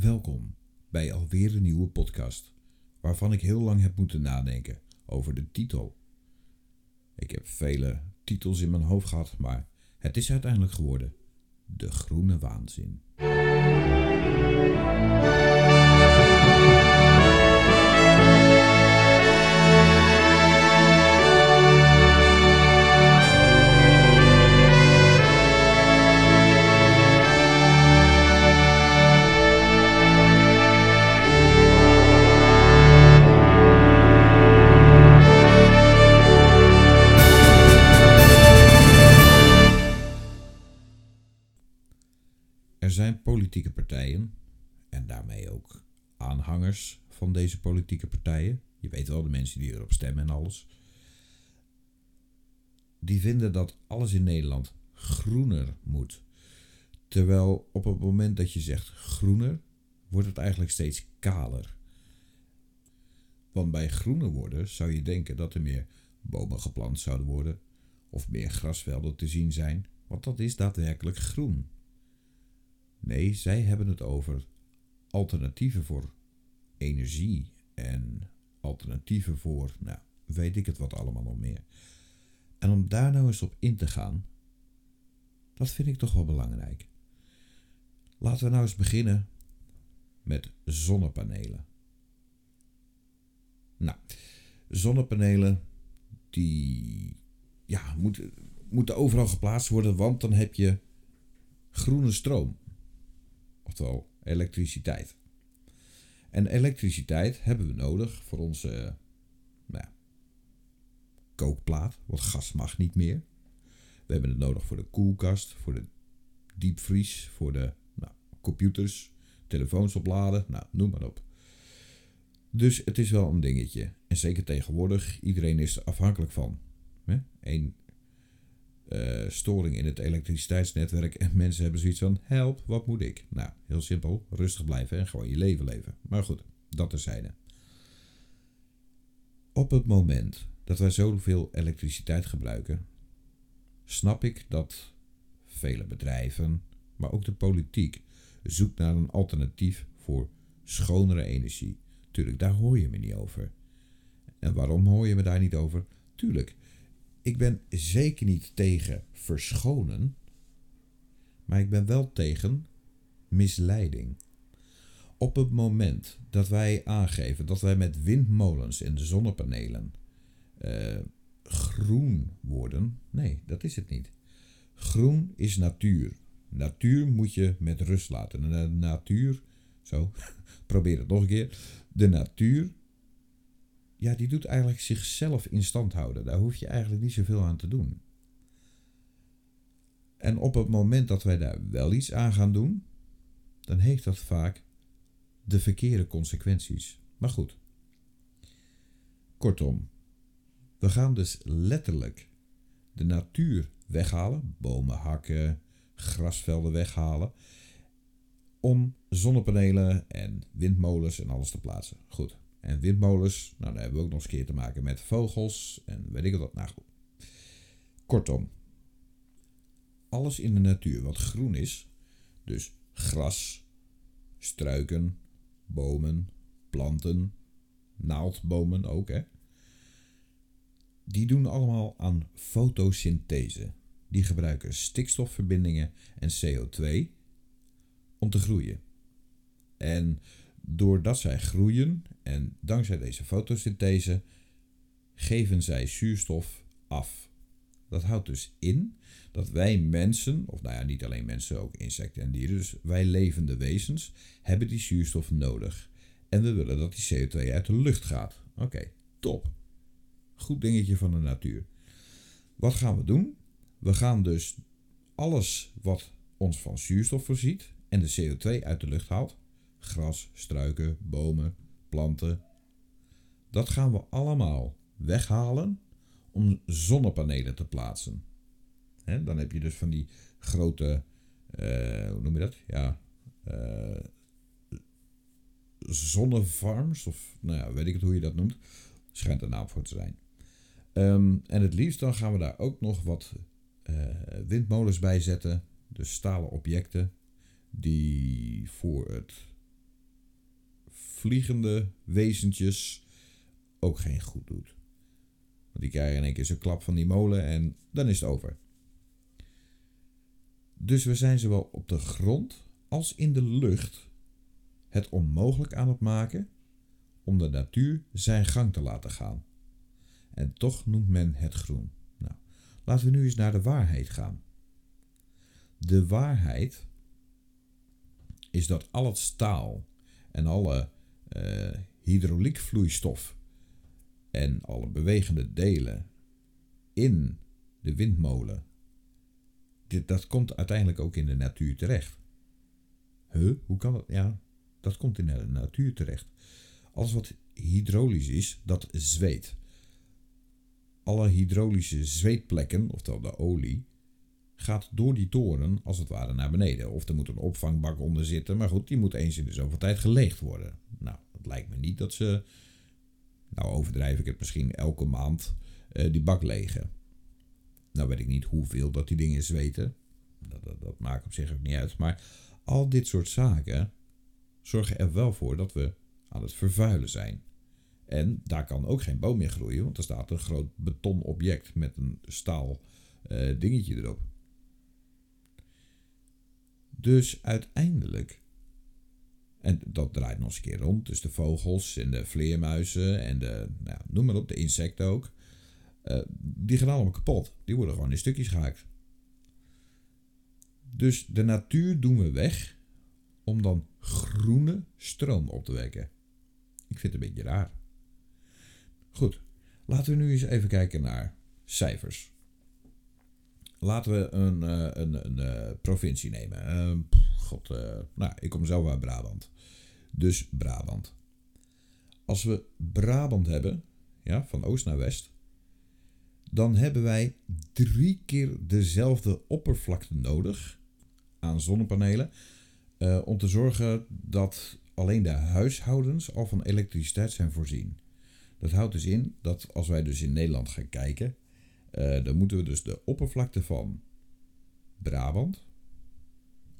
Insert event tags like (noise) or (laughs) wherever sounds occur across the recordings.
Welkom bij alweer een nieuwe podcast, waarvan ik heel lang heb moeten nadenken over de titel. Ik heb vele titels in mijn hoofd gehad, maar het is uiteindelijk geworden De Groene Waanzin. Politieke partijen, en daarmee ook aanhangers van deze politieke partijen. Je weet wel, de mensen die erop stemmen en alles. Die vinden dat alles in Nederland groener moet. Terwijl op het moment dat je zegt groener, wordt het eigenlijk steeds kaler. Want bij groener worden zou je denken dat er meer bomen geplant zouden worden, of meer grasvelden te zien zijn, want dat is daadwerkelijk groen. Nee, zij hebben het over alternatieven voor energie en alternatieven voor, nou, weet ik het wat allemaal nog meer. En om daar nou eens op in te gaan, dat vind ik toch wel belangrijk. Laten we nou eens beginnen met zonnepanelen. Nou, zonnepanelen die ja, moeten, moeten overal geplaatst worden, want dan heb je groene stroom oftewel elektriciteit. En elektriciteit hebben we nodig voor onze nou kookplaat, want gas mag niet meer. We hebben het nodig voor de koelkast, voor de diepvries, voor de nou, computers, telefoons opladen, nou, noem maar op. Dus het is wel een dingetje. En zeker tegenwoordig, iedereen is er afhankelijk van. Eén uh, storing in het elektriciteitsnetwerk. En mensen hebben zoiets van: help, wat moet ik? Nou, heel simpel: rustig blijven en gewoon je leven leven. Maar goed, dat terzijde. Op het moment dat wij zoveel elektriciteit gebruiken, snap ik dat vele bedrijven, maar ook de politiek, zoekt naar een alternatief voor schonere energie. Tuurlijk, daar hoor je me niet over. En waarom hoor je me daar niet over? Tuurlijk, ik ben zeker niet tegen verschonen, maar ik ben wel tegen misleiding. Op het moment dat wij aangeven dat wij met windmolens en de zonnepanelen uh, groen worden, nee, dat is het niet. Groen is natuur. Natuur moet je met rust laten. En de natuur, zo, (laughs) probeer het nog een keer. De natuur ja, die doet eigenlijk zichzelf in stand houden. Daar hoef je eigenlijk niet zoveel aan te doen. En op het moment dat wij daar wel iets aan gaan doen, dan heeft dat vaak de verkeerde consequenties. Maar goed. Kortom, we gaan dus letterlijk de natuur weghalen, bomen hakken, grasvelden weghalen, om zonnepanelen en windmolens en alles te plaatsen. Goed. En windmolens, nou, daar hebben we ook nog eens keer te maken met vogels en weet ik wat. Nou goed. Kortom, alles in de natuur wat groen is, dus gras, struiken, bomen, planten, naaldbomen ook, hè. Die doen allemaal aan fotosynthese. Die gebruiken stikstofverbindingen en CO2 om te groeien. En doordat zij groeien en dankzij deze fotosynthese geven zij zuurstof af. Dat houdt dus in dat wij mensen, of nou ja, niet alleen mensen, ook insecten en dieren, dus wij levende wezens, hebben die zuurstof nodig. En we willen dat die CO2 uit de lucht gaat. Oké, top. Goed dingetje van de natuur. Wat gaan we doen? We gaan dus alles wat ons van zuurstof voorziet en de CO2 uit de lucht haalt, gras, struiken, bomen, planten. Dat gaan we allemaal weghalen om zonnepanelen te plaatsen. dan heb je dus van die grote, uh, hoe noem je dat? Ja, uh, zonnefarms, of nou ja, weet ik het hoe je dat noemt. Schijnt een naam voor te zijn. Ehm, en het liefst dan gaan we daar ook nog wat uh, windmolens bij zetten. Dus stalen objecten die voor het vliegende wezentjes ook geen goed doet. Want die krijgen in één keer zo'n klap van die molen en dan is het over. Dus we zijn zowel op de grond als in de lucht het onmogelijk aan het maken om de natuur zijn gang te laten gaan. En toch noemt men het groen. Nou, laten we nu eens naar de waarheid gaan. De waarheid is dat al het staal en alle uh, hydrauliekvloeistof en alle bewegende delen in de windmolen, dat komt uiteindelijk ook in de natuur terecht. Huh? Hoe kan dat? Ja, dat komt in de natuur terecht. Alles wat hydraulisch is, dat zweet. Alle hydraulische zweetplekken, oftewel de olie, gaat door die toren als het ware naar beneden. Of er moet een opvangbak onder zitten. Maar goed, die moet eens in de zoveel tijd geleegd worden. Nou, het lijkt me niet dat ze. Nou, overdrijf ik het misschien elke maand uh, die bak legen. Nou weet ik niet hoeveel dat die dingen zweten. Dat, dat, dat maakt op zich ook niet uit. Maar al dit soort zaken zorgen er wel voor dat we aan het vervuilen zijn. En daar kan ook geen boom meer groeien, want er staat een groot betonobject met een staal uh, dingetje erop. Dus uiteindelijk, en dat draait nog eens een keer rond, dus de vogels en de vleermuizen en de, nou, noem maar op, de insecten ook, uh, die gaan allemaal kapot. Die worden gewoon in stukjes gehaakt. Dus de natuur doen we weg om dan groene stroom op te wekken. Ik vind het een beetje raar. Goed, laten we nu eens even kijken naar cijfers. Laten we een, uh, een, uh, provincie nemen. Uh, God, nou, ik kom zelf uit Brabant. Dus Brabant. Als we Brabant hebben, ja, van oost naar west, dan hebben wij drie keer dezelfde oppervlakte nodig aan zonnepanelen. om te zorgen dat alleen de huishoudens al van elektriciteit zijn voorzien. Dat houdt dus in dat als wij dus in Nederland gaan kijken, uh, dan moeten we dus de oppervlakte van Brabant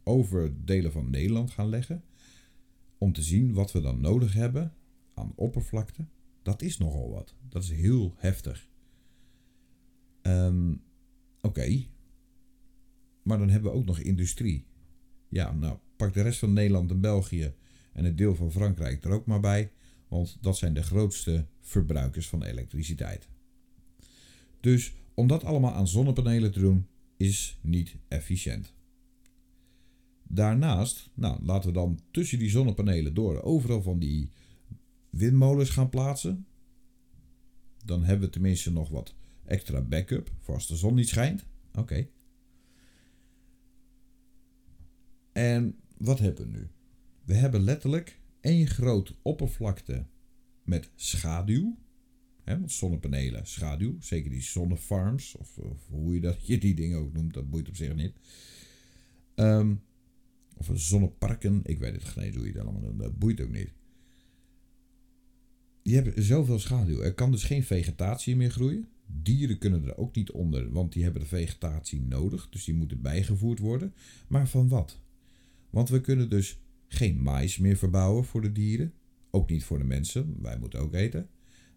over delen van Nederland gaan leggen. Om te zien wat we dan nodig hebben aan oppervlakte. Dat is nogal wat. Dat is heel heftig. Um, Oké. Maar dan hebben we ook nog industrie. Ja, nou, pak de rest van Nederland en België en het deel van Frankrijk er ook maar bij. Want dat zijn de grootste verbruikers van elektriciteit. Dus om dat allemaal aan zonnepanelen te doen, is niet efficiënt. Daarnaast, nou, laten we dan tussen die zonnepanelen door overal van die windmolens gaan plaatsen. Dan hebben we tenminste nog wat extra backup voor als de zon niet schijnt. Oké. En wat hebben we nu? We hebben letterlijk één groot oppervlakte met schaduw. Hè, want zonnepanelen, schaduw. Zeker die zonnefarms, of, of, hoe je, dat, (laughs) je die dingen ook noemt, dat boeit op zich niet. Um, of zonneparken, ik weet het geen hoe je dat allemaal noemt, dat boeit ook niet. Die hebben zoveel schaduw. Er kan dus geen vegetatie meer groeien. Dieren kunnen er ook niet onder, want die hebben de vegetatie nodig. Dus die moeten bijgevoerd worden. Maar van wat? Want we kunnen dus geen mais meer verbouwen voor de dieren. Ook niet voor de mensen, wij moeten ook eten.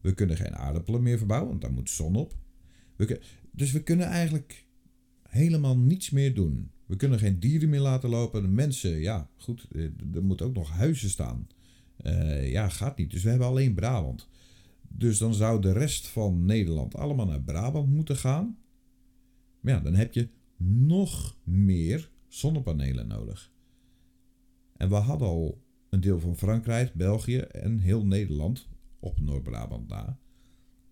We kunnen geen aardappelen meer verbouwen, want daar moet zon op. Dus we kunnen eigenlijk helemaal niets meer doen. We kunnen geen dieren meer laten lopen. De mensen, ja, goed, eh, er moeten ook nog huizen staan. Uh, ja, gaat niet. Dus we hebben alleen Brabant. Dus dan zou de rest van Nederland allemaal naar Brabant moeten gaan. Maar ja, dan heb je nog meer zonnepanelen nodig. En we hadden al een deel van Frankrijk, België en heel Nederland op Noord-Brabant na.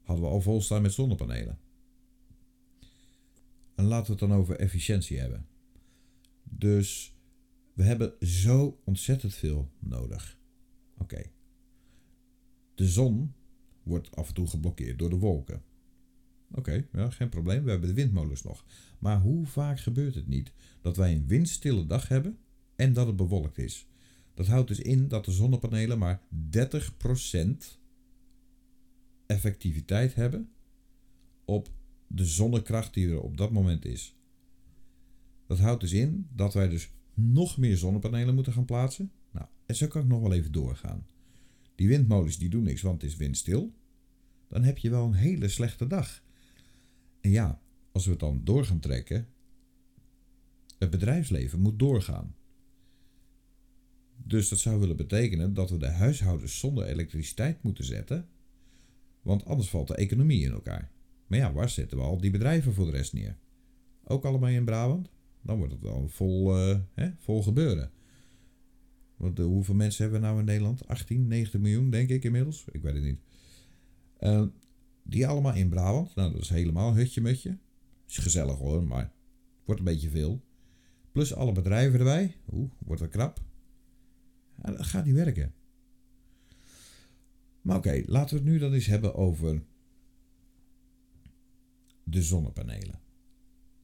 Hadden we al volstaan met zonnepanelen. En laten we het dan over efficiëntie hebben. Dus we hebben zo ontzettend veel nodig. Oké. De zon wordt af en toe geblokkeerd door de wolken. Oké, ja, geen probleem. We hebben de windmolens nog. Maar hoe vaak gebeurt het niet dat wij een windstille dag hebben en dat het bewolkt is. Dat houdt dus in dat de zonnepanelen maar 30% effectiviteit hebben op de zonnekracht die er op dat moment is. Dat houdt dus in dat wij dus nog meer zonnepanelen moeten gaan plaatsen. Nou, en zo kan ik nog wel even doorgaan. Die windmolens die doen niks, want het is windstil. Dan heb je wel een hele slechte dag. En ja, als we het dan door gaan trekken. Het bedrijfsleven moet doorgaan. Dus dat zou willen betekenen dat we de huishoudens zonder elektriciteit moeten zetten. Want anders valt de economie in elkaar. Maar ja, waar zetten we al die bedrijven voor de rest neer? Ook allemaal in Brabant? Dan wordt het wel vol, uh, hè, vol gebeuren. Want, uh, hoeveel mensen hebben we nou in Nederland? 18, 90 miljoen, denk ik inmiddels. Ik weet het niet. Uh, die allemaal in Brabant. Nou, dat is helemaal hutje mutje. Is gezellig hoor, maar wordt een beetje veel. Plus alle bedrijven erbij. Oeh, wordt wel krap. Dat gaat niet werken. Maar oké, laten we het nu dan eens hebben over de zonnepanelen.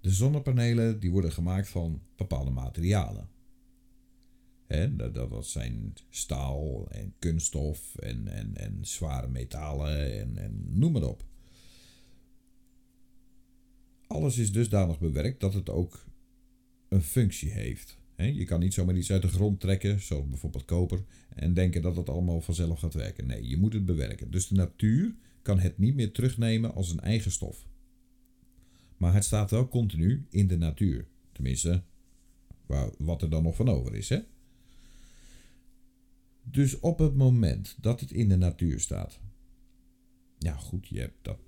De zonnepanelen die worden gemaakt van bepaalde materialen. Dat, dat zijn staal en kunststof en, en, en zware metalen en, en noem maar op. Alles is dusdanig bewerkt dat het ook een functie heeft. Je kan niet zomaar iets uit de grond trekken, zoals bijvoorbeeld koper, en denken dat het allemaal vanzelf gaat werken. Nee, je moet het bewerken. Dus de natuur kan het niet meer terugnemen als een eigen stof. Maar het staat wel continu in de natuur. Tenminste, wat er dan nog van over is. Hè? Dus op het moment dat het in de natuur staat. Ja, goed, je hebt dat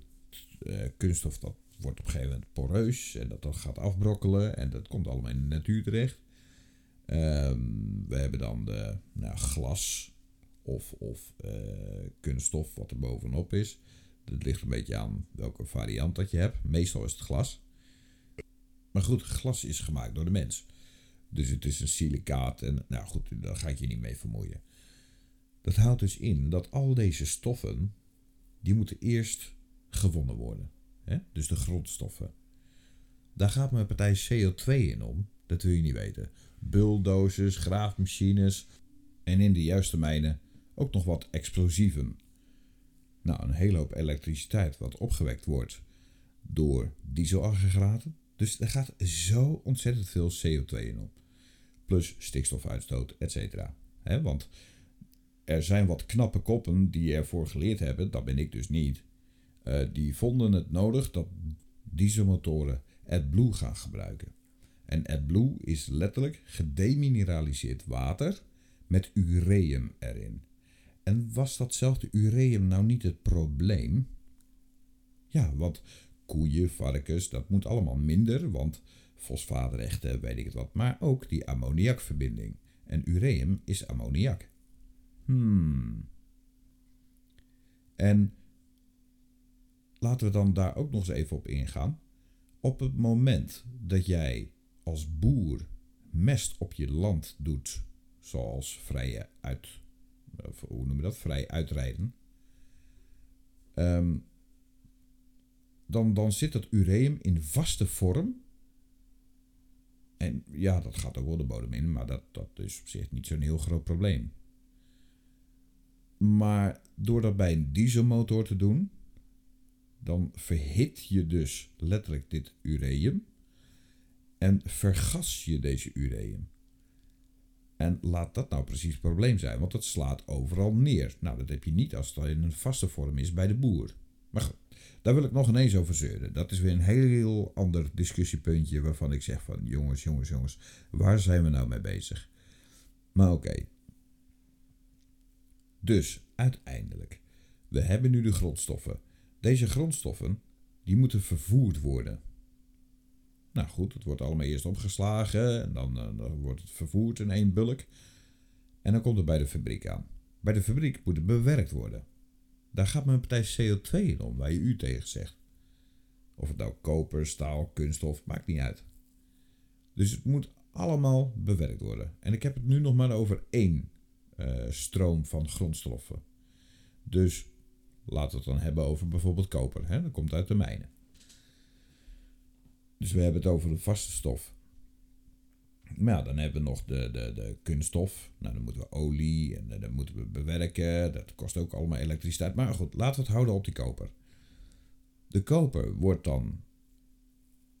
uh, kunststof dat wordt op een gegeven moment poreus en dat, dat gaat afbrokkelen en dat komt allemaal in de natuur terecht. Um, we hebben dan de nou, glas of, of uh, kunststof wat er bovenop is. Het ligt een beetje aan welke variant dat je hebt. Meestal is het glas. Maar goed, glas is gemaakt door de mens. Dus het is een silicaat en nou goed, daar ga ik je niet mee vermoeien. Dat houdt dus in dat al deze stoffen, die moeten eerst gewonnen worden. Hè? Dus de grondstoffen. Daar gaat mijn partij CO2 in om. Dat wil je niet weten. Bulldozers, graafmachines en in de juiste mijnen ook nog wat explosieven. Nou, een hele hoop elektriciteit wat opgewekt wordt door dieselaggregaten. Dus er gaat zo ontzettend veel CO2 in op. Plus stikstofuitstoot, et cetera. Want er zijn wat knappe koppen die ervoor geleerd hebben, dat ben ik dus niet. Uh, die vonden het nodig dat dieselmotoren AdBlue gaan gebruiken. En AdBlue is letterlijk gedemineraliseerd water met ureum erin. En was datzelfde ureum nou niet het probleem? Ja, want koeien, varkens, dat moet allemaal minder, want fosfaatrechten, weet ik het wat. Maar ook die ammoniakverbinding. En ureum is ammoniak. Hmm. En laten we dan daar ook nog eens even op ingaan. Op het moment dat jij als boer mest op je land doet, zoals vrije uit, hoe noem je dat, vrij uitrijden, um, dan, dan zit het ureum in vaste vorm. En ja, dat gaat ook wel de bodem in, maar dat, dat is op zich niet zo'n heel groot probleem. Maar door dat bij een dieselmotor te doen, dan verhit je dus letterlijk dit ureum en vergas je deze ureum. En laat dat nou precies het probleem zijn, want het slaat overal neer. Nou, dat heb je niet als het in een vaste vorm is bij de boer. Maar goed, daar wil ik nog ineens over zeuren. Dat is weer een heel ander discussiepuntje waarvan ik zeg van jongens, jongens, jongens, waar zijn we nou mee bezig? Maar oké, dus uiteindelijk, we hebben nu de grondstoffen. Deze grondstoffen, die moeten vervoerd worden. Nou goed, het wordt allemaal eerst opgeslagen en dan, eh, dan wordt het vervoerd in één bulk. En dan komt het bij de fabriek aan. Bij de fabriek moet het bewerkt worden. Daar gaat mijn partij CO2 in om, waar je u tegen zegt. Of het nou koper, staal, kunststof, maakt niet uit. Dus het moet allemaal bewerkt worden. En ik heb het nu nog maar over één uh, stroom van grondstoffen. Dus laten we het dan hebben over bijvoorbeeld koper. Hè? Dat komt uit de mijnen. Dus we hebben het over de vaste stof. Maar dan hebben we nog de, de, de kunststof. Nou, dan moeten we olie en eh, dan moeten we bewerken. Dat kost ook allemaal elektriciteit. Maar goed, laten we het houden op die koper. De koper wordt dan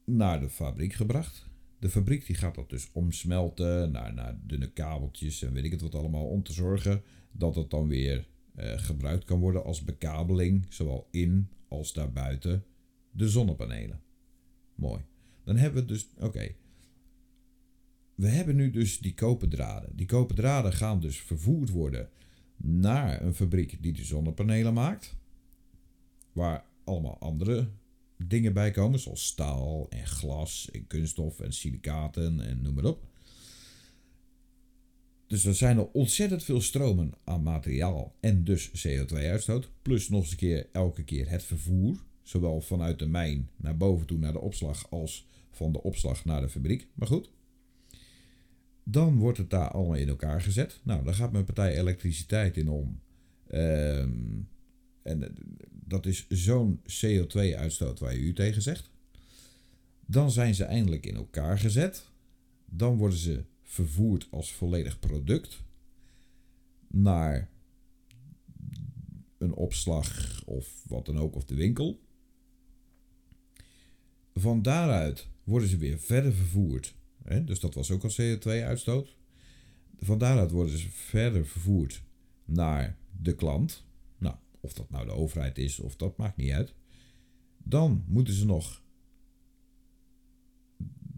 naar de fabriek gebracht. De fabriek die gaat dat dus omsmelten naar, naar dunne kabeltjes en weet ik het wat allemaal. Om te zorgen dat het dan weer eh, gebruikt kan worden als bekabeling, zowel in als daarbuiten de zonnepanelen. Mooi. Dan hebben we dus, oké. We hebben nu dus die koperdraden. Die koperdraden gaan dus vervoerd worden naar een fabriek die de zonnepanelen maakt. Waar allemaal andere dingen bij komen, zoals staal en glas en kunststof en silicaten en noem maar op. Dus er zijn er ontzettend veel stromen aan materiaal en dus CO2-uitstoot. Plus nog eens een keer elke keer het vervoer. Zowel vanuit de mijn naar boven toe naar de opslag als van de opslag naar de fabriek. Maar goed. Dan wordt het daar allemaal in elkaar gezet. Nou, daar gaat mijn partij elektriciteit in om. Ehm, en dat is zo'n CO2-uitstoot waar je u tegen zegt. Dan zijn ze eindelijk in elkaar gezet. Dan worden ze vervoerd als volledig product naar een opslag of wat dan ook, of de winkel. Van daaruit worden ze weer verder vervoerd. Hè? Dus dat was ook al CO2-uitstoot. Van daaruit worden ze verder vervoerd naar de klant. Nou, of dat nou de overheid is of dat maakt niet uit. Dan moeten ze nog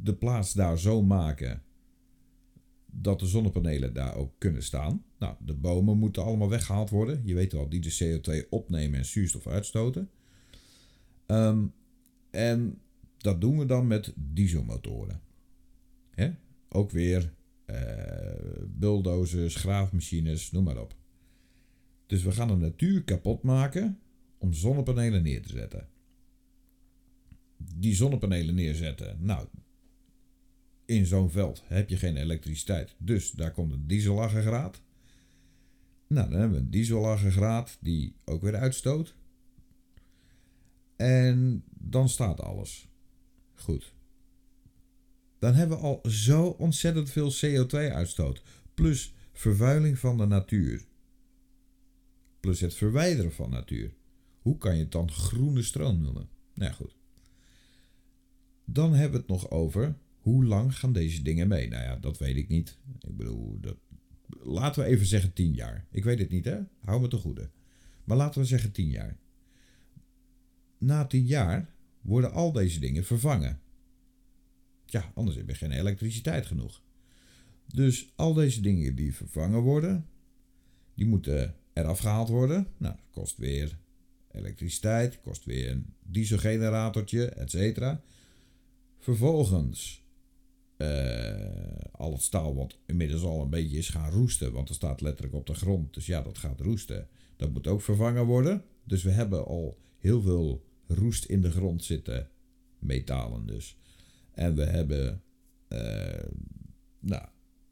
de plaats daar zo maken dat de zonnepanelen daar ook kunnen staan. Nou, de bomen moeten allemaal weggehaald worden. Je weet wel, die de CO2 opnemen en zuurstof uitstoten. Ehm, en dat doen we dan met dieselmotoren. Hè? Ook weer uh, bulldozers, graafmachines, noem maar op. Dus we gaan de natuur kapot maken om zonnepanelen neer te zetten. Die zonnepanelen neerzetten, nou, in zo'n veld heb je geen elektriciteit. Dus daar komt een dieselaggregaat. Nou, dan hebben we een dieselaggregaat die ook weer uitstoot. En dan staat alles. Goed. Dan hebben we al zo ontzettend veel CO2-uitstoot. Plus vervuiling van de natuur. Plus het verwijderen van natuur. Hoe kan je het dan groene stroom noemen? Nou ja, goed. Dan hebben we het nog over hoe lang gaan deze dingen mee? Nou ja, dat weet ik niet. Ik bedoel, dat, laten we even zeggen 10 jaar. Ik weet het niet, hè? Hou me te goede. Maar laten we zeggen 10 jaar. Na 10 jaar worden al deze dingen vervangen. Ja, anders heb je geen elektriciteit genoeg. Dus al deze dingen die vervangen worden, die moeten eraf gehaald worden. Nou, dat kost weer elektriciteit, kost weer een dieselgeneratortje, et cetera. Vervolgens uh, al het staal wat inmiddels al een beetje is gaan roesten. Want er staat letterlijk op de grond. Dus ja, dat gaat roesten. Dat moet ook vervangen worden. Dus we hebben al heel veel roest in de grond zitten. Metalen dus. En we hebben... Uh, nou,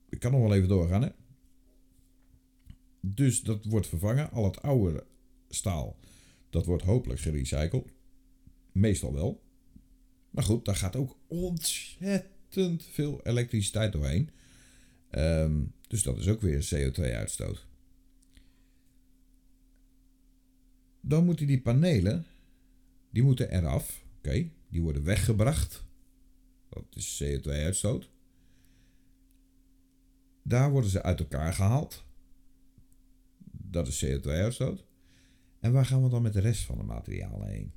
ik kan nog wel even doorgaan hè. Dus dat wordt vervangen. Al het oude staal, dat wordt hopelijk gerecycled. Meestal wel. Maar goed, daar gaat ook ontzettend ontzettend veel elektriciteit doorheen. Ehm, dus dat is ook weer CO2-uitstoot. Dan moeten die panelen, die moeten eraf. Oké, die worden weggebracht. Dat is CO2-uitstoot. Daar worden ze uit elkaar gehaald. Dat is CO2-uitstoot. En waar gaan we dan met de rest van de materialen heen?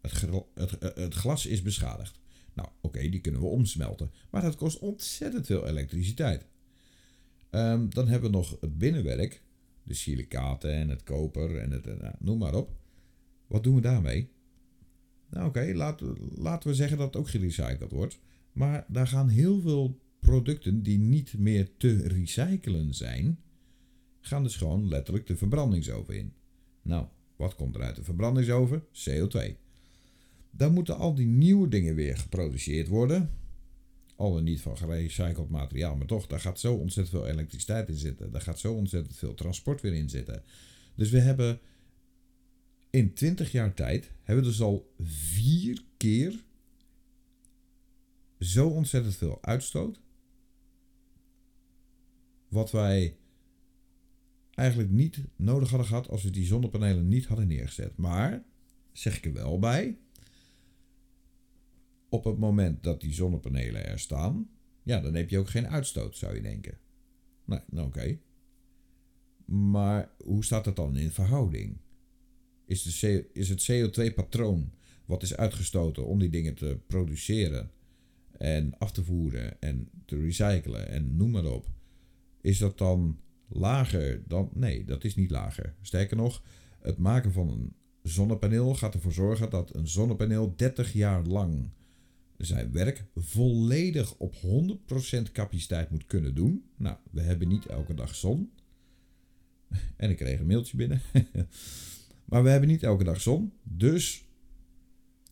Het, het, het glas is beschadigd. Nou, oké, die kunnen we omsmelten. Maar dat kost ontzettend veel elektriciteit. Ehm, dan hebben we nog het binnenwerk. De silicaten en het koper en het... Nou, noem maar op. Wat doen we daarmee? Nou oké, laten, laten we zeggen dat het ook gerecycled wordt. Maar daar gaan heel veel producten die niet meer te recyclen zijn... gaan dus gewoon letterlijk de verbrandingsoven in. Nou, wat komt er uit de verbrandingsoven? CO2 dan moeten al die nieuwe dingen weer geproduceerd worden. Al niet van gerecycled materiaal, maar toch, daar gaat zo ontzettend veel elektriciteit in zitten. Daar gaat zo ontzettend veel transport weer in zitten. Dus we hebben in 20 jaar tijd, hebben we dus al vier keer zo ontzettend veel uitstoot. Wat wij eigenlijk niet nodig hadden gehad als we die zonnepanelen niet hadden neergezet. Maar, zeg ik er wel bij, op het moment dat die zonnepanelen er staan, ja, dan heb je ook geen uitstoot, zou je denken. Nou, nou oké. Maar hoe staat het dan in verhouding? Is, is het CO2-patroon wat is uitgestoten om die dingen te produceren en af te voeren en te recyclen en noem maar op, is dat dan lager dan. Nee, dat is niet lager. Sterker nog, het maken van een zonnepaneel gaat ervoor zorgen dat een zonnepaneel 30 jaar lang zijn werk volledig op 100% capaciteit moet kunnen doen. Nou, we hebben niet elke dag zon. (laughs) En ik kreeg een mailtje binnen. (laughs) maar we hebben niet elke dag zon. Dus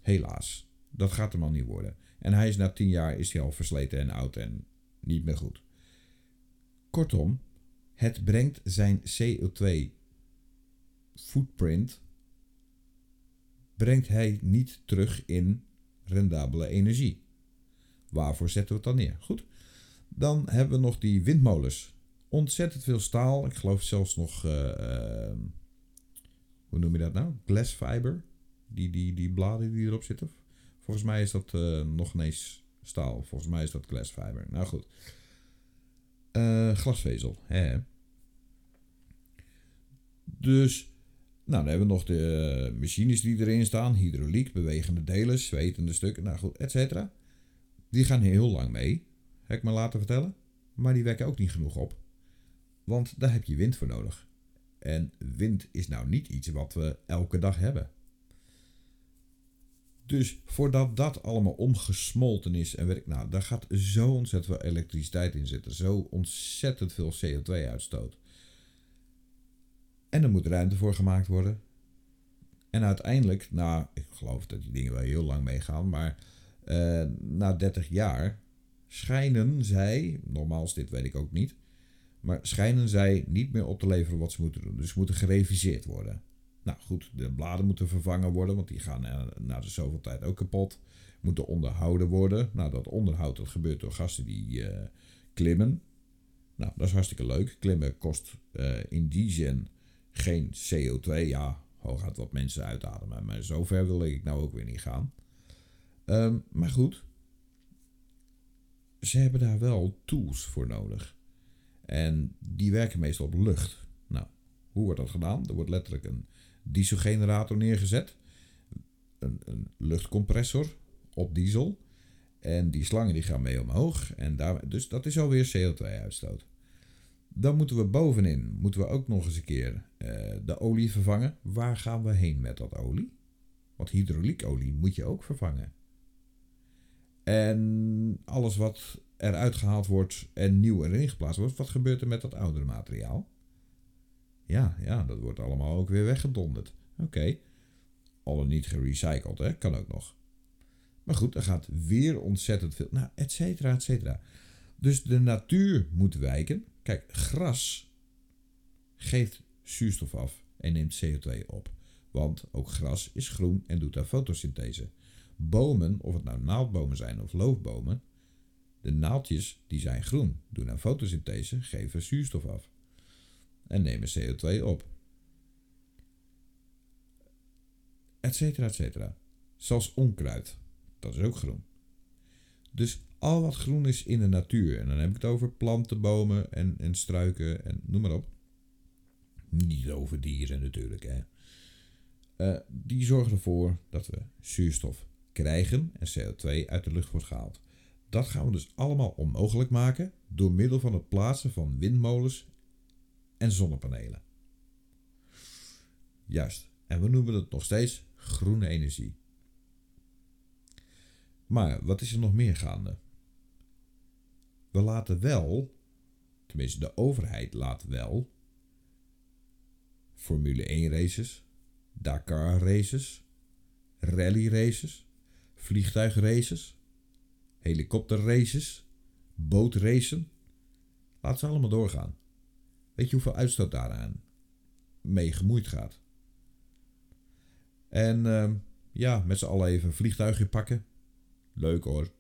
helaas, dat gaat hem al niet worden. En hij is na 10 jaar is hij al versleten en oud en niet meer goed. Kortom, het brengt zijn CO2 footprint brengt hij niet terug in rendabele energie. Waarvoor zetten we het dan neer? Goed. Dan hebben we nog die windmolens. Ontzettend veel staal. Ik geloof zelfs nog. Uh, uh, hoe noem je dat nou? Glass fiber. Die, die, die bladen die erop zitten. Volgens mij is dat uh, nog ineens staal. Volgens mij is dat glass fiber. Nou goed. glasvezel. Hè? Dus nou, dan hebben we nog de eh, machines die erin staan. Hydrauliek, bewegende delen, zwetende stukken, nou goed, et cetera. Die gaan heel lang mee, heb ik me laten vertellen. Maar die wekken ook niet genoeg op. Want daar heb je wind voor nodig. En wind is nou niet iets wat we elke dag hebben. Dus voordat dat allemaal omgesmolten is en werkt, nou, daar gaat zo ontzettend veel elektriciteit in zitten. Zo ontzettend veel CO2-uitstoot. En er moet ruimte voor gemaakt worden. En uiteindelijk, nou, ik geloof dat die dingen wel heel lang meegaan, maar uh, na 30 jaar schijnen zij, nogmaals, dit weet ik ook niet, maar schijnen zij niet meer op te leveren wat ze moeten doen. Dus moeten gereviseerd worden. Nou goed, de bladen moeten vervangen worden, want die gaan na de zoveel tijd ook kapot. Moeten onderhouden worden. Nou, dat onderhoud dat gebeurt door gasten die uh, klimmen. Nou, dat is hartstikke leuk. Klimmen kost in die zin geen CO2. Ja, hooguit wat mensen uitademen. Maar zover wil ik nou ook weer niet gaan. Ehm, maar goed, ze hebben daar wel tools voor nodig. En die werken meestal op lucht. Nou, hoe wordt dat gedaan? Er wordt letterlijk een dieselgenerator neergezet. Een, een luchtcompressor op diesel. En die slangen die gaan mee omhoog. En daar, dus dat is alweer CO2-uitstoot. Dan moeten we bovenin, moeten we ook nog eens een keer uh, de olie vervangen. Waar gaan we heen met dat olie? Want hydrauliekolie moet je ook vervangen. En alles wat eruit gehaald wordt en nieuw erin geplaatst wordt, wat gebeurt er met dat oudere materiaal? Ja, ja, dat wordt allemaal ook weer weggedonderd. Oké. Okay. Al niet gerecycled, hè? Kan ook nog. Maar goed, er gaat weer ontzettend veel. Nou, et cetera, et cetera. Dus de natuur moet wijken. Kijk, gras geeft zuurstof af en neemt CO2 op. Want ook gras is groen en doet daar fotosynthese. Bomen, of het nou naaldbomen zijn of loofbomen, de naaldjes die zijn groen, doen aan fotosynthese, geven zuurstof af en nemen CO2 op. Etcetera, etcetera. Zelfs onkruid, dat is ook groen. Dus al wat groen is in de natuur, en dan heb ik het over planten, bomen en, en struiken en noem maar op. Niet over dieren natuurlijk, hè. Uh, die zorgen ervoor dat we zuurstof krijgen en CO2 uit de lucht wordt gehaald. Dat gaan we dus allemaal onmogelijk maken door middel van het plaatsen van windmolens en zonnepanelen. Juist, en we noemen het nog steeds groene energie. Maar wat is er nog meer gaande? We laten wel, tenminste de overheid laat wel, Formule 1 races, Dakar races, rally races, vliegtuigraces, helikopterraces, bootracen. Laat ze allemaal doorgaan. Weet je hoeveel uitstoot daaraan mee gemoeid gaat? En uh, ja, met z'n allen even een vliegtuigje pakken. Leuk hoor.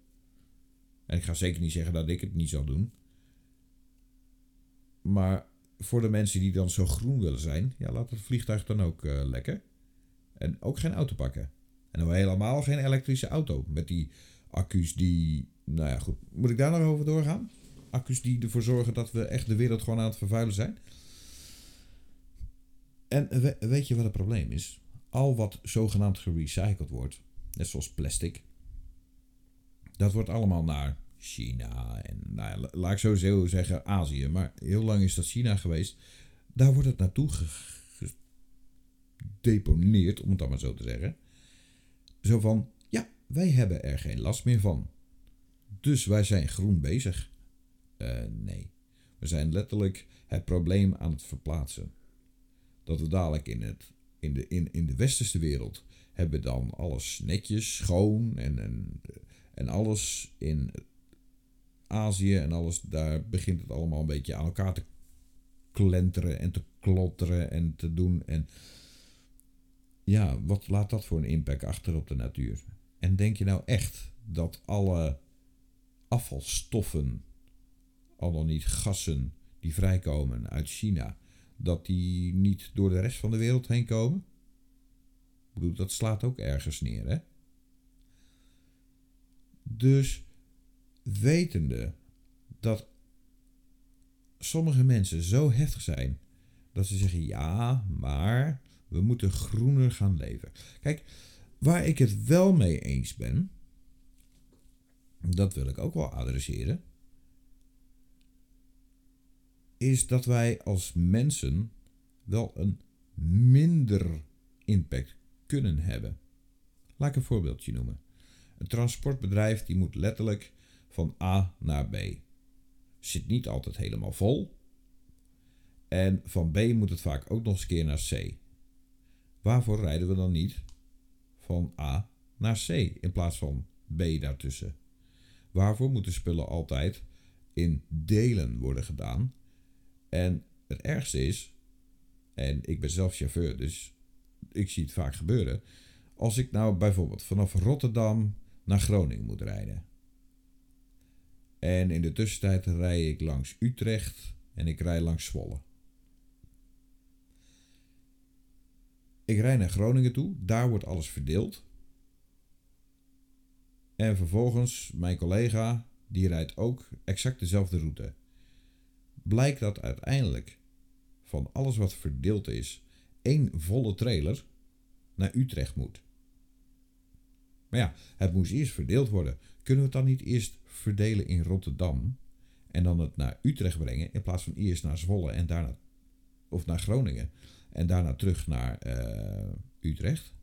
En ik ga zeker niet zeggen dat ik het niet zal doen. Maar voor de mensen die dan zo groen willen zijn, ja, laat het vliegtuig dan ook uh, lekker. En ook geen auto pakken. En dan helemaal geen elektrische auto. Met die accu's die. Nou ja, goed. Moet ik daar nog over doorgaan? Accu's die ervoor zorgen dat we echt de wereld gewoon aan het vervuilen zijn. En weet je wat het probleem is? Al wat zogenaamd gerecycled wordt, net zoals plastic, dat wordt allemaal naar China en nou, laat ik zo zeggen Azië, maar heel lang is dat China geweest. Daar wordt het naartoe gedeponeerd, om het dan maar zo te zeggen. Zo van, wij hebben er geen last meer van. Dus wij zijn groen bezig. Uh, nee, we zijn letterlijk het probleem aan het verplaatsen. Dat we dadelijk in, het, in, de, in, in de westerse wereld hebben dan alles netjes, schoon en, en, en alles in Azië en alles, daar begint het allemaal een beetje aan elkaar te klenteren en te klotteren en te doen. En ja, wat laat dat voor een impact achter op de natuur? En denk je nou echt dat alle afvalstoffen, al dan niet gassen die vrijkomen uit China, dat die niet door de rest van de wereld heen komen? Ik bedoel, dat slaat ook ergens neer, hè? Dus wetende dat sommige mensen zo heftig zijn dat ze zeggen: ja, maar we moeten groener gaan leven. Kijk, waar ik het wel mee eens ben, dat wil ik ook wel adresseren, is dat wij als mensen wel een minder impact kunnen hebben. Laat ik een voorbeeldje noemen. Een transportbedrijf die moet letterlijk van A naar B. Zit niet altijd helemaal vol. En van B moet het vaak ook nog eens keer naar C. Waarvoor rijden we dan niet van A naar C in plaats van B daartussen? Waarvoor moeten spullen altijd in delen worden gedaan? En het ergste is, en ik ben zelf chauffeur, dus ik zie het vaak gebeuren. Als ik nou bijvoorbeeld vanaf Rotterdam naar Groningen moet rijden. En in de tussentijd rij ik langs Utrecht en ik rij langs Zwolle. Ik rijd naar Groningen toe, daar wordt alles verdeeld. En vervolgens, mijn collega, die rijdt ook exact dezelfde route. Blijkt dat uiteindelijk van alles wat verdeeld is, één volle trailer naar Utrecht moet. Maar ja, het moest eerst verdeeld worden. Kunnen we het dan niet eerst verdelen in Rotterdam en dan het naar Utrecht brengen in plaats van eerst naar Zwolle en daarna of naar Groningen en daarna terug naar uh, Utrecht?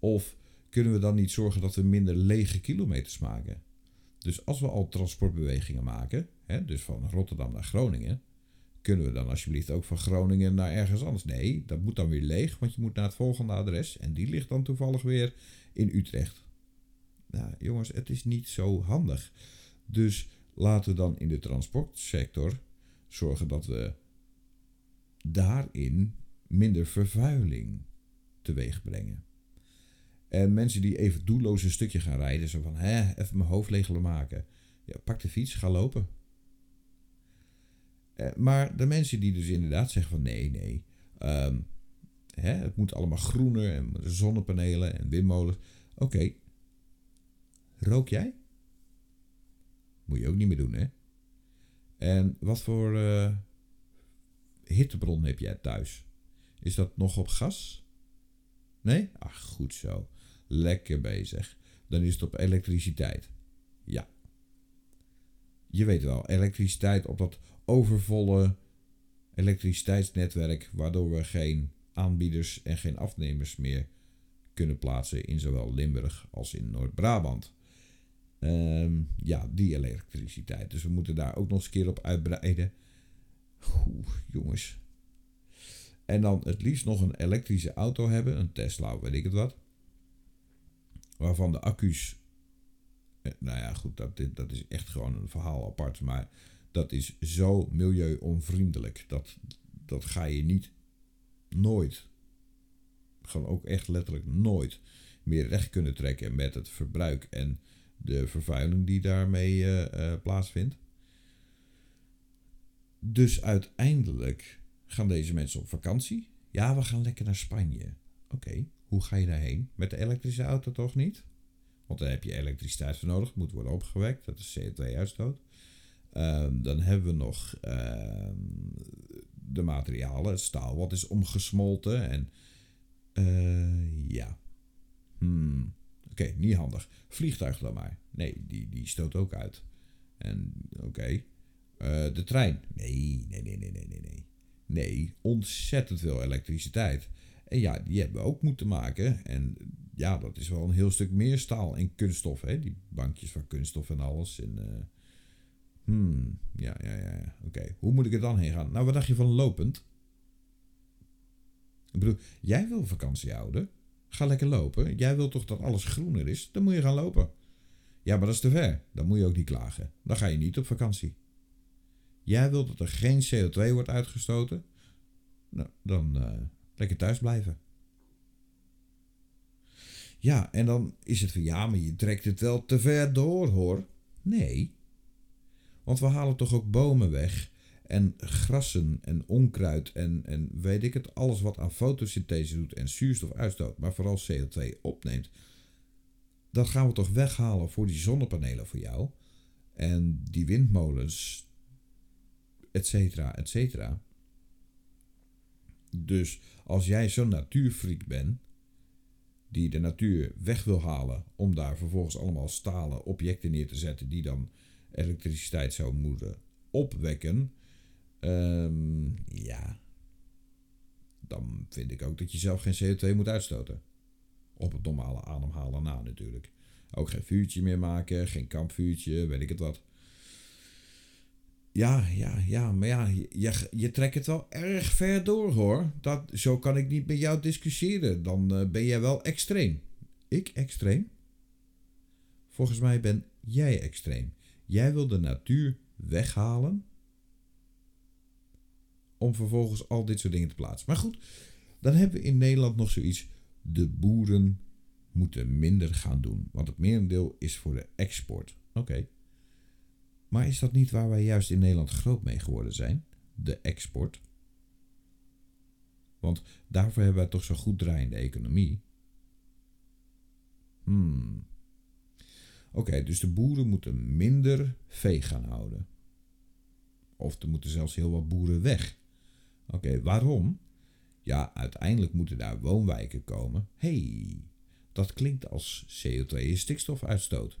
Of kunnen we dan niet zorgen dat we minder lege kilometers maken? Dus als we al transportbewegingen maken, hè, dus van Rotterdam naar Groningen, kunnen we dan alsjeblieft ook van Groningen naar ergens anders? Nee, dat moet dan weer leeg, want je moet naar het volgende adres en die ligt dan toevallig weer in Utrecht. Nou, jongens, het is niet zo handig. Dus laten we dan in de transportsector zorgen dat we daarin minder vervuiling teweeg brengen. En mensen die even doelloos een stukje gaan rijden, zo van, hè, even mijn hoofd leeg maken. Ja, pak de fiets, ga lopen. Eh, maar de mensen die dus inderdaad zeggen van, nee, nee, um, hè, het moet allemaal groener en zonnepanelen en windmolens. Oké, rook jij? Moet je ook niet meer doen, hè? En wat voor uh, hittebron heb jij thuis? Is dat nog op gas? Nee? Ach, goed zo. Lekker bezig. Dan is het op elektriciteit. Ja. Je weet wel, elektriciteit op dat overvolle elektriciteitsnetwerk, waardoor we geen aanbieders en geen afnemers meer kunnen plaatsen in zowel Limburg als in Noord-Brabant. Ehm, ja, die elektriciteit. Dus we moeten daar ook nog eens een keer op uitbreiden. Oeh, jongens. En dan het liefst nog een elektrische auto hebben, een Tesla, weet ik het wat. Waarvan de accu's. Eh, nou ja, goed, dat, dat is echt gewoon een verhaal apart. Maar dat is zo milieu-onvriendelijk. Dat, dat ga je niet nooit, gewoon ook echt letterlijk nooit meer recht kunnen trekken met het verbruik en de vervuiling die daarmee uh, plaatsvindt. Dus uiteindelijk gaan deze mensen op vakantie. Ja, we gaan lekker naar Spanje. Oké, hoe ga je daarheen? Met de elektrische auto toch niet? Want daar heb je elektriciteit voor nodig, moet worden opgewekt, dat is CO2-uitstoot. Ehm, dan hebben we nog ehm, de materialen, het staal wat is omgesmolten. En uh, ja. Hmm. Oké, niet handig. Vliegtuig dan maar. Nee, die, die stoot ook uit. En oké. Eh, de trein. Nee, nee, nee, nee, nee, nee, nee. Ontzettend veel elektriciteit. En ja, die hebben we ook moeten maken. En ja, dat is wel een heel stuk meer staal en kunststof. Hè? Die bankjes van kunststof en alles. En, uh, hmm, ja, ja, ja. Oké, hoe moet ik er dan heen gaan? Nou, wat dacht je van lopend? Ik bedoel, jij wil vakantie houden. Ga lekker lopen. Jij wilt toch dat alles groener is? Dan moet je gaan lopen. Ja, maar dat is te ver. Dan moet je ook niet klagen. Dan ga je niet op vakantie. Jij wilt dat er geen CO2 wordt uitgestoten? Nou, dan uh, lekker thuis blijven. Ja, en dan is het van ja, maar je trekt het wel te ver door hoor. Nee. Want we halen toch ook bomen weg en grassen en onkruid en, en weet ik het, alles wat aan fotosynthese doet en zuurstof uitstoot, maar vooral CO2 opneemt. Dat gaan we toch weghalen voor die zonnepanelen voor jou. En die windmolens, et cetera, et cetera. Dus als jij zo'n natuurfreak bent, die de natuur weg wil halen om daar vervolgens allemaal stalen objecten neer te zetten die dan elektriciteit zou moeten opwekken, um, ja, dan vind ik ook dat je zelf geen CO2 moet uitstoten. Op het normale ademhalen na natuurlijk. Ook geen vuurtje meer maken, geen kampvuurtje, weet ik het wat. Ja, ja, ja, maar ja, je, je trekt het wel erg ver door hoor. Dat, zo kan ik niet met jou discussiëren. Dan uh, ben jij wel extreem. Ik extreem? Volgens mij ben jij extreem. Jij wil de natuur weghalen om vervolgens al dit soort dingen te plaatsen. Maar goed, dan hebben we in Nederland nog zoiets. De boeren moeten minder gaan doen, want het merendeel is voor de export. Oké. Maar is dat niet waar wij juist in Nederland groot mee geworden zijn? De export. Want daarvoor hebben wij toch zo goed draaiende economie. Hmm. Oké, dus de boeren moeten minder vee gaan houden. Of er moeten zelfs heel wat boeren weg. Oké, waarom? Ja, uiteindelijk moeten daar woonwijken komen. hey, dat klinkt als CO2 en stikstofuitstoot.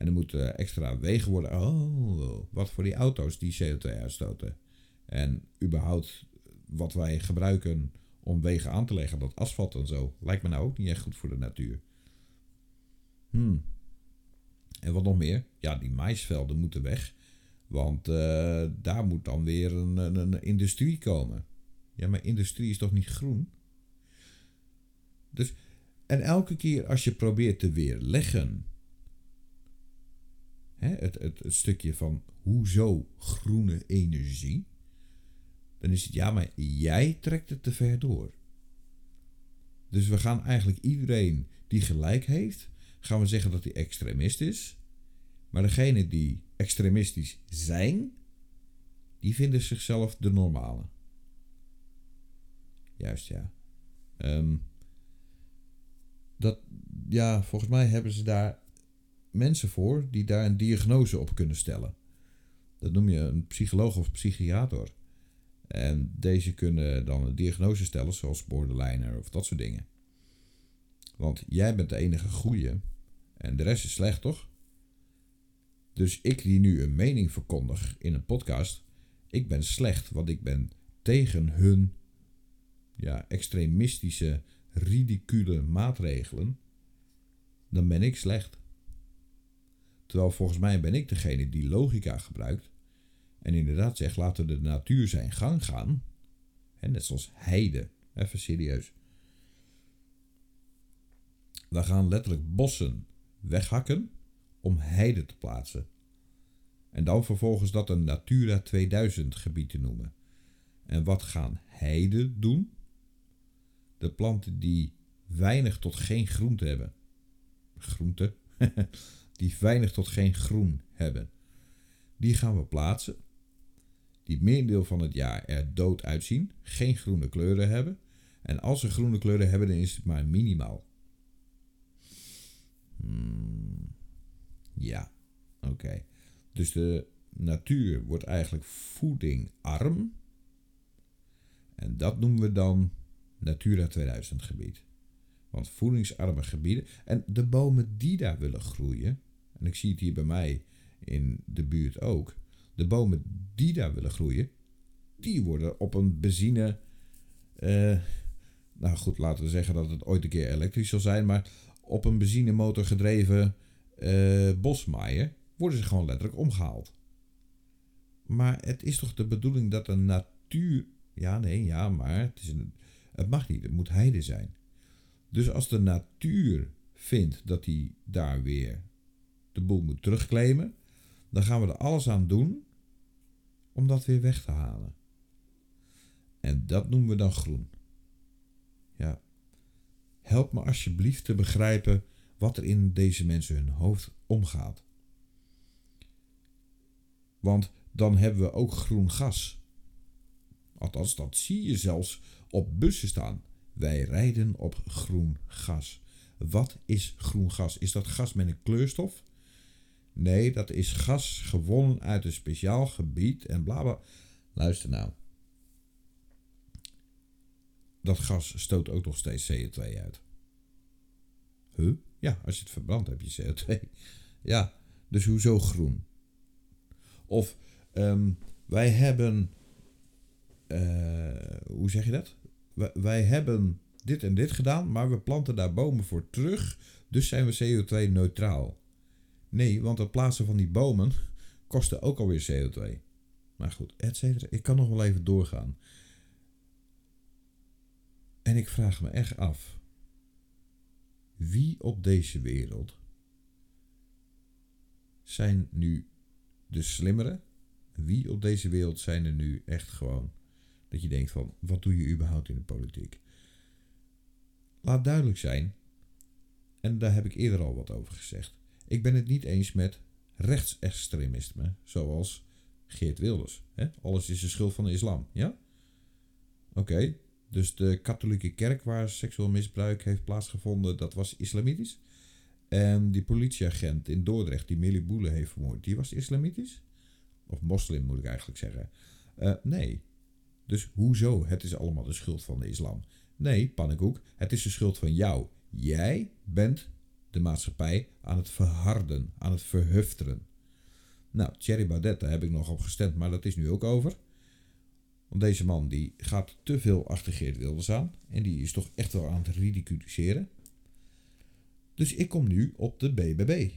En er moeten extra wegen worden. Oh, wat voor die auto's die CO2 uitstoten. En überhaupt wat wij gebruiken om wegen aan te leggen, dat asfalt en zo, lijkt me nou ook niet echt goed voor de natuur. Hmm. En wat nog meer? Ja, die maisvelden moeten weg. Want uh, daar moet dan weer een, een, een, industrie komen. Ja, maar industrie is toch niet groen? Dus, en elke keer als je probeert te weerleggen hè, het, het, stukje van hoezo groene energie, dan is het ja, maar jij trekt het te ver door. Dus we gaan eigenlijk iedereen die gelijk heeft, gaan we zeggen dat hij extremist is. Maar degene die extremistisch zijn, die vinden zichzelf de normale. Juist, ja. Um, dat, ja, volgens mij hebben ze daar mensen voor die daar een diagnose op kunnen stellen. Dat noem je een psycholoog of psychiater. En deze kunnen dan een diagnose stellen, zoals borderliner of dat soort dingen. Want jij bent de enige goeie en de rest is slecht, toch? Dus ik die nu een mening verkondig in een podcast, ik ben slecht, want ik ben tegen hun ja, extremistische, ridicule maatregelen, dan ben ik slecht. Terwijl volgens mij ben ik degene die logica gebruikt en inderdaad zegt laten de natuur zijn gang gaan. Net zoals heide, even serieus. We gaan letterlijk bossen weghakken om heide te plaatsen. En dan vervolgens dat een Natura 2000 gebied te noemen. En wat gaan heide doen? De planten die weinig tot geen groente hebben. Groente? (laughs) die weinig tot geen groen hebben. Die gaan we plaatsen. Die meerdeel van het jaar er dood uitzien, geen groene kleuren hebben. En als ze groene kleuren hebben, dan is het maar minimaal. Hmm. Ja, oké. Dus de natuur wordt eigenlijk voedingarm. En dat noemen we dan Natura 2000 gebied. Want voedingsarme gebieden en de bomen die daar willen groeien, en ik zie het hier bij mij in de buurt ook, de bomen die daar willen groeien, die worden op een benzine. Uh, nou goed, laten we zeggen dat het ooit een keer elektrisch zal zijn, maar op een benzinemotor gedreven uh, bosmaaien worden ze gewoon letterlijk omgehaald. Maar het is toch de bedoeling dat de natuur. Ja, nee, ja, maar het, is een, het mag niet. Het moet heide zijn. Dus als de natuur vindt dat hij daar weer de boel moet terugclaimen, dan gaan we er alles aan doen om dat weer weg te halen. En dat noemen we dan groen. Ja. Help me alsjeblieft te begrijpen wat er in deze mensen hun hoofd omgaat. Want dan hebben we ook groen gas. Althans, dat zie je zelfs op bussen staan. Wij rijden op groen gas. Wat is groen gas? Is dat gas met een kleurstof? Nee, dat is gas gewonnen uit een speciaal gebied en bla bla. Luister nou. Dat gas stoot ook nog steeds CO2 uit. Huh? Ja, als je het verbrandt heb je CO2. Ja, dus hoezo groen? Of um, wij hebben. Uh, hoe zeg je dat? Wij, wij hebben dit en dit gedaan, maar we planten daar bomen voor terug. Dus zijn we CO2-neutraal. Nee, want het plaatsen van die bomen kostte ook alweer CO2. Maar goed, et cetera. Ik kan nog wel even doorgaan. En ik vraag me echt af. Wie op deze wereld zijn nu de slimmere? Wie op deze wereld zijn er nu echt gewoon dat je denkt van wat doe je überhaupt in de politiek? Laat duidelijk zijn, en daar heb ik eerder al wat over gezegd. Ik ben het niet eens met rechtsextremisme, zoals Geert Wilders. Alles is de schuld van de islam, ja? Oké, dus de katholieke kerk waar seksueel misbruik heeft plaatsgevonden, dat was islamitisch. En die politieagent in Dordrecht die Millie Boele heeft vermoord, die was islamitisch? Of moslim moet ik eigenlijk zeggen. Uh, nee. Dus hoezo? Het is allemaal de schuld van de islam. Nee, pannenkoek, het is de schuld van jou. Jij bent de maatschappij aan het verharden, aan het verhufteren. Nou, Thierry Baudet, daar heb ik nog op gestemd, maar dat is nu ook over. Want deze man die gaat te veel achter Geert Wilders aan. En die is toch echt wel aan het ridiculiseren. Dus ik kom nu op de BBB.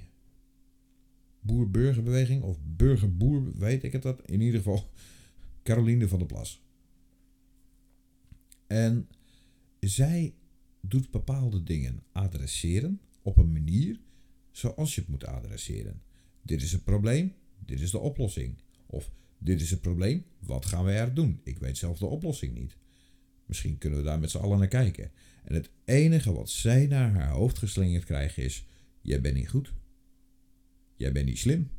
Boer-burgerbeweging of burger-boer, weet ik het dat. In ieder geval (laughs) Caroline van der Plas. En zij doet bepaalde dingen adresseren op een manier zoals je het moet adresseren. Dit is het probleem, dit is de oplossing. Of dit is het probleem, wat gaan we er doen? Ik weet zelf de oplossing niet. Misschien kunnen we daar met z'n allen naar kijken. En het enige wat zij naar haar hoofd geslingerd krijgen is: Jij bent niet goed. Jij bent niet slim.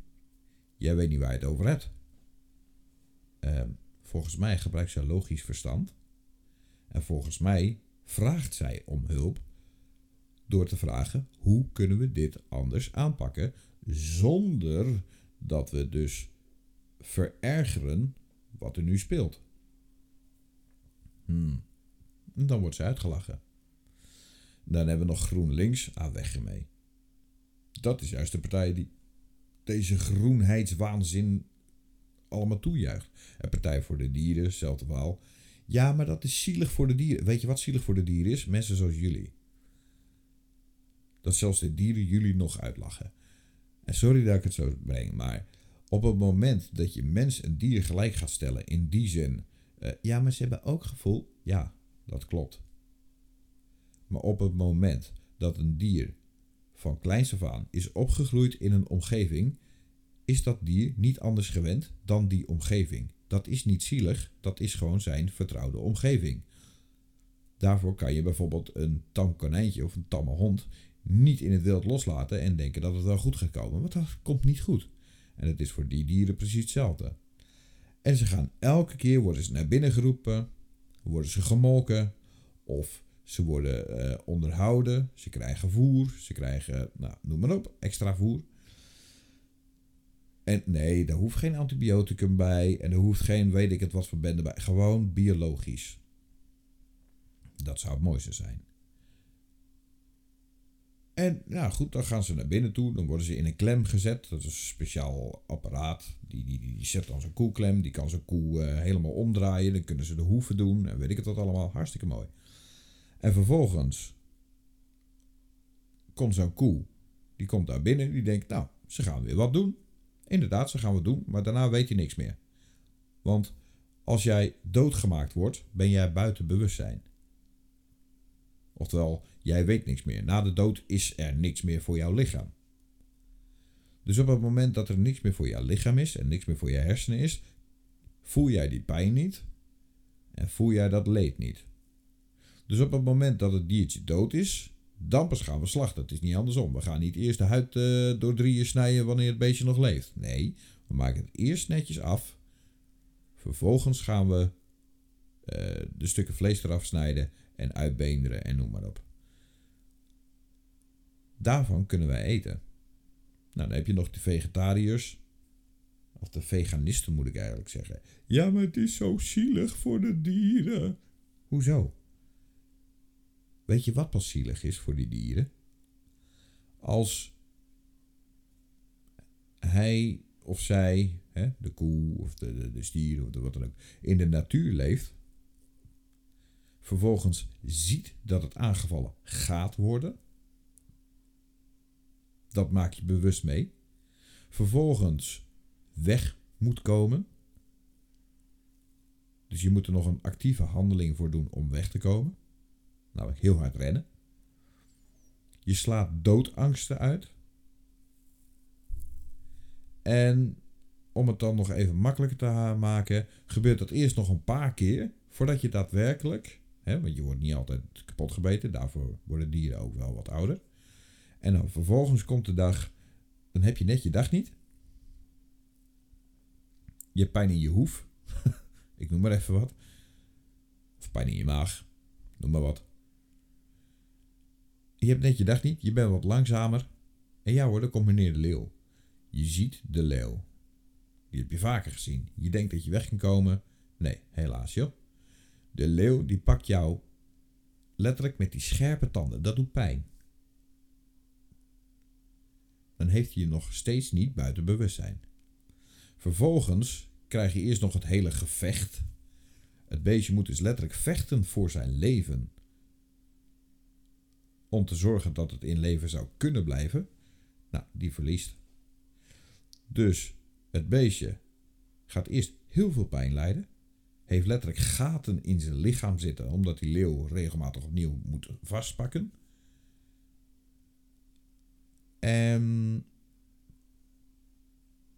Jij weet niet waar je het over hebt. Ehm, volgens mij gebruikt zij logisch verstand. En volgens mij vraagt zij om hulp door te vragen: hoe kunnen we dit anders aanpakken zonder dat we dus verergeren wat er nu speelt? Hmm. dan wordt ze uitgelachen. Dan hebben we nog GroenLinks. Ah, weg ermee. Dat is juist de partij die deze groenheidswaanzin allemaal toejuicht. En Partij voor de Dieren, hetzelfde verhaal. Ja, maar dat is zielig voor de dieren. Weet je wat zielig voor de dieren is? Mensen zoals jullie. Dat zelfs de dieren jullie nog uitlachen. En sorry dat ik het zo breng, maar op het moment dat je mens en dier gelijk gaat stellen, in die zin, uh, ja, maar ze hebben ook gevoel. Ja, dat klopt. Maar op het moment dat een dier van kleins af is opgegroeid in een omgeving, is dat dier niet anders gewend dan die omgeving. Dat is niet zielig, dat is gewoon zijn vertrouwde omgeving. Daarvoor kan je bijvoorbeeld een tam konijntje of een tamme hond niet in het wild loslaten en denken dat het wel goed gaat komen, want dat komt niet goed. En het is voor die dieren precies hetzelfde. En ze gaan elke keer worden ze naar binnen geroepen, worden ze gemolken of ze worden uh, onderhouden, ze krijgen voer, ze krijgen, nou, noem maar op, extra voer. En nee, daar hoeft geen antibioticum bij. En er hoeft geen weet ik het wat voor bij. Gewoon biologisch. Dat zou het mooiste zijn. En nou goed, dan gaan ze naar binnen toe. Dan worden ze in een klem gezet. Dat is een speciaal apparaat. Die, die, die, zet dan zo'n koeklem. Die kan zo'n koe uh, helemaal omdraaien. Dan kunnen ze de hoeven doen. En weet ik het wat allemaal. Hartstikke mooi. En vervolgens komt zo'n koe. Die komt daar binnen. Die denkt, nou, ze gaan weer wat doen. Inderdaad, ze gaan wat doen. Maar daarna weet je niks meer. Want als jij doodgemaakt wordt, ben jij buiten bewustzijn. Oftewel, jij weet niks meer. Na de dood is er niks meer voor jouw lichaam. Dus op het moment dat er niks meer voor jouw lichaam is en niks meer voor je hersenen is, voel jij die pijn niet en voel jij dat leed niet. Dus op het moment dat het diertje dood is, dan gaan we slachten. Het is niet andersom. We gaan niet eerst de huid uh, door drieën snijden wanneer het beestje nog leeft. Nee, we maken het eerst netjes af. Vervolgens gaan we uh, de stukken vlees eraf snijden en uitbeenderen en noem maar op. Daarvan kunnen wij eten. Nou, dan heb je nog de vegetariërs. Of de veganisten moet ik eigenlijk zeggen. Ja, maar het is zo zielig voor de dieren. Hoezo? Weet je wat pas zielig is voor die dieren? Als hij of zij, hè, de koe of de, de, de stier of de wat dan ook, in de natuur leeft, vervolgens ziet dat het aangevallen gaat worden, dat maak je bewust mee, vervolgens weg moet komen, dus je moet er nog een actieve handeling voor doen om weg te komen. Nou, heel hard rennen. Je slaat doodangsten uit. En om het dan nog even makkelijker te maken, gebeurt dat eerst nog een paar keer voordat je daadwerkelijk, hè, want je wordt niet altijd kapot gebeten, daarvoor worden dieren ook wel wat ouder. En dan vervolgens komt de dag, dan heb je net je dag niet. Je hebt pijn in je hoef, (laughs) ik noem maar even wat. Of pijn in je maag, noem maar wat. Je hebt net je dag niet, je bent wat langzamer. En ja hoor, dan komt meneer de leeuw. Je ziet de leeuw. Die heb je vaker gezien. Je denkt dat je weg kan komen. Nee, helaas joh. De leeuw die pakt jou letterlijk met die scherpe tanden. Dat doet pijn. Dan heeft hij je nog steeds niet buiten bewustzijn. Vervolgens krijg je eerst nog het hele gevecht. Het beestje moet dus letterlijk vechten voor zijn leven om te zorgen dat het in leven zou kunnen blijven, nou, die verliest. Dus het beestje gaat eerst heel veel pijn lijden, heeft letterlijk gaten in zijn lichaam zitten, omdat die leeuw regelmatig opnieuw moet vastpakken. En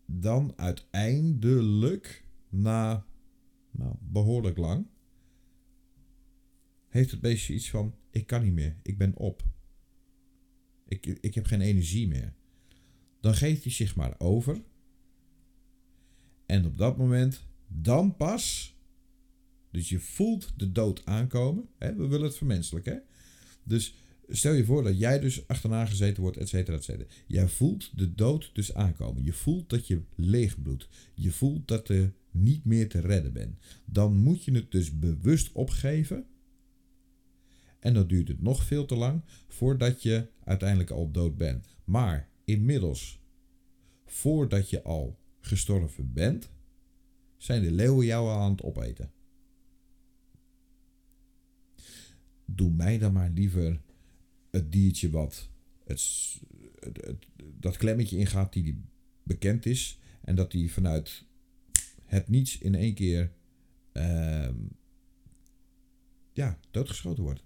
dan uiteindelijk, na nou, behoorlijk lang, heeft het beestje iets van: ik kan niet meer, ik ben op. Ik, ik heb geen energie meer. Dan geeft hij zich maar over. En op dat moment, dan pas. Dus je voelt de dood aankomen. Hè? We willen het vermenselijken. Hè? Dus stel je voor dat jij dus achterna gezeten wordt, et cetera, et cetera. Jij voelt de dood dus aankomen. Je voelt dat je leeg bloedt. Je voelt dat je niet meer te redden bent. Dan moet je het dus bewust opgeven en dan duurt het nog veel te lang voordat je uiteindelijk al dood bent. Maar inmiddels, voordat je al gestorven bent, zijn de leeuwen jou aan het opeten. Doe mij dan maar liever het diertje wat het, dat klemmetje ingaat die, die bekend is. En dat die vanuit het niets in één keer uh, ja, doodgeschoten wordt.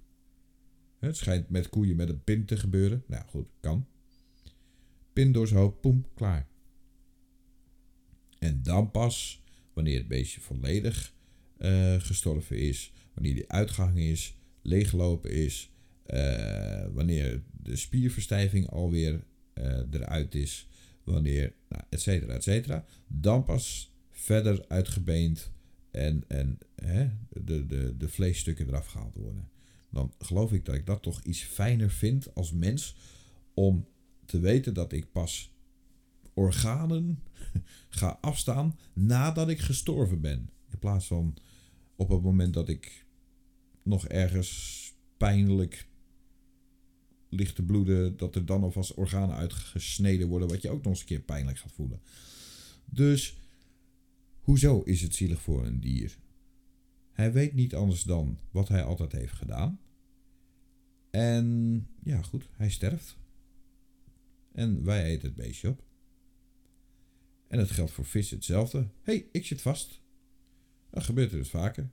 Het schijnt met koeien met een pin te gebeuren. Nou goed, kan. Pin door zijn poem, klaar. En dan pas, wanneer het beestje volledig uh, gestorven is, wanneer die uitgang is, leeglopen is, uh, wanneer de spierverstijving alweer uh, eruit is, wanneer, nou, et cetera, et cetera, dan pas verder uitgebeend en, en hè, de, de, de vleesstukken eraf gehaald worden dan geloof ik dat ik dat toch iets fijner vind als mens om te weten dat ik pas organen (laughs) ga afstaan nadat ik gestorven ben. In plaats van op het moment dat ik nog ergens pijnlijk ligt te bloeden, dat er dan alvast organen uitgesneden worden, wat je ook nog eens een keer pijnlijk gaat voelen. Dus hoezo is het zielig voor een dier? Hij weet niet anders dan wat hij altijd heeft gedaan. En ja, goed, hij sterft. En wij eten het beestje op. En het geldt voor vis hetzelfde. Hey, ik zit vast. Dat gebeurt er dus vaker.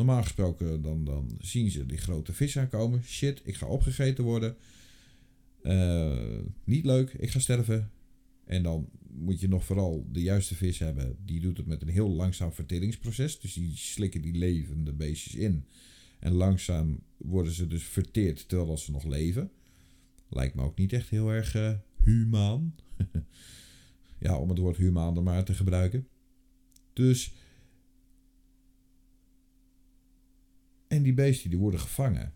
Normaal gesproken dan, dan zien ze die grote vis aankomen. Shit, ik ga opgegeten worden. Uh, niet leuk, ik ga sterven. En dan moet je nog vooral de juiste vis hebben. Die doet het met een heel langzaam verteringsproces. Dus die slikken die levende beestjes in. En langzaam worden ze dus verteerd terwijl ze nog leven. Lijkt me ook niet echt heel erg uh, humaan. (laughs) ja, om het woord humaan er maar te gebruiken. Dus. En die beesten die worden gevangen.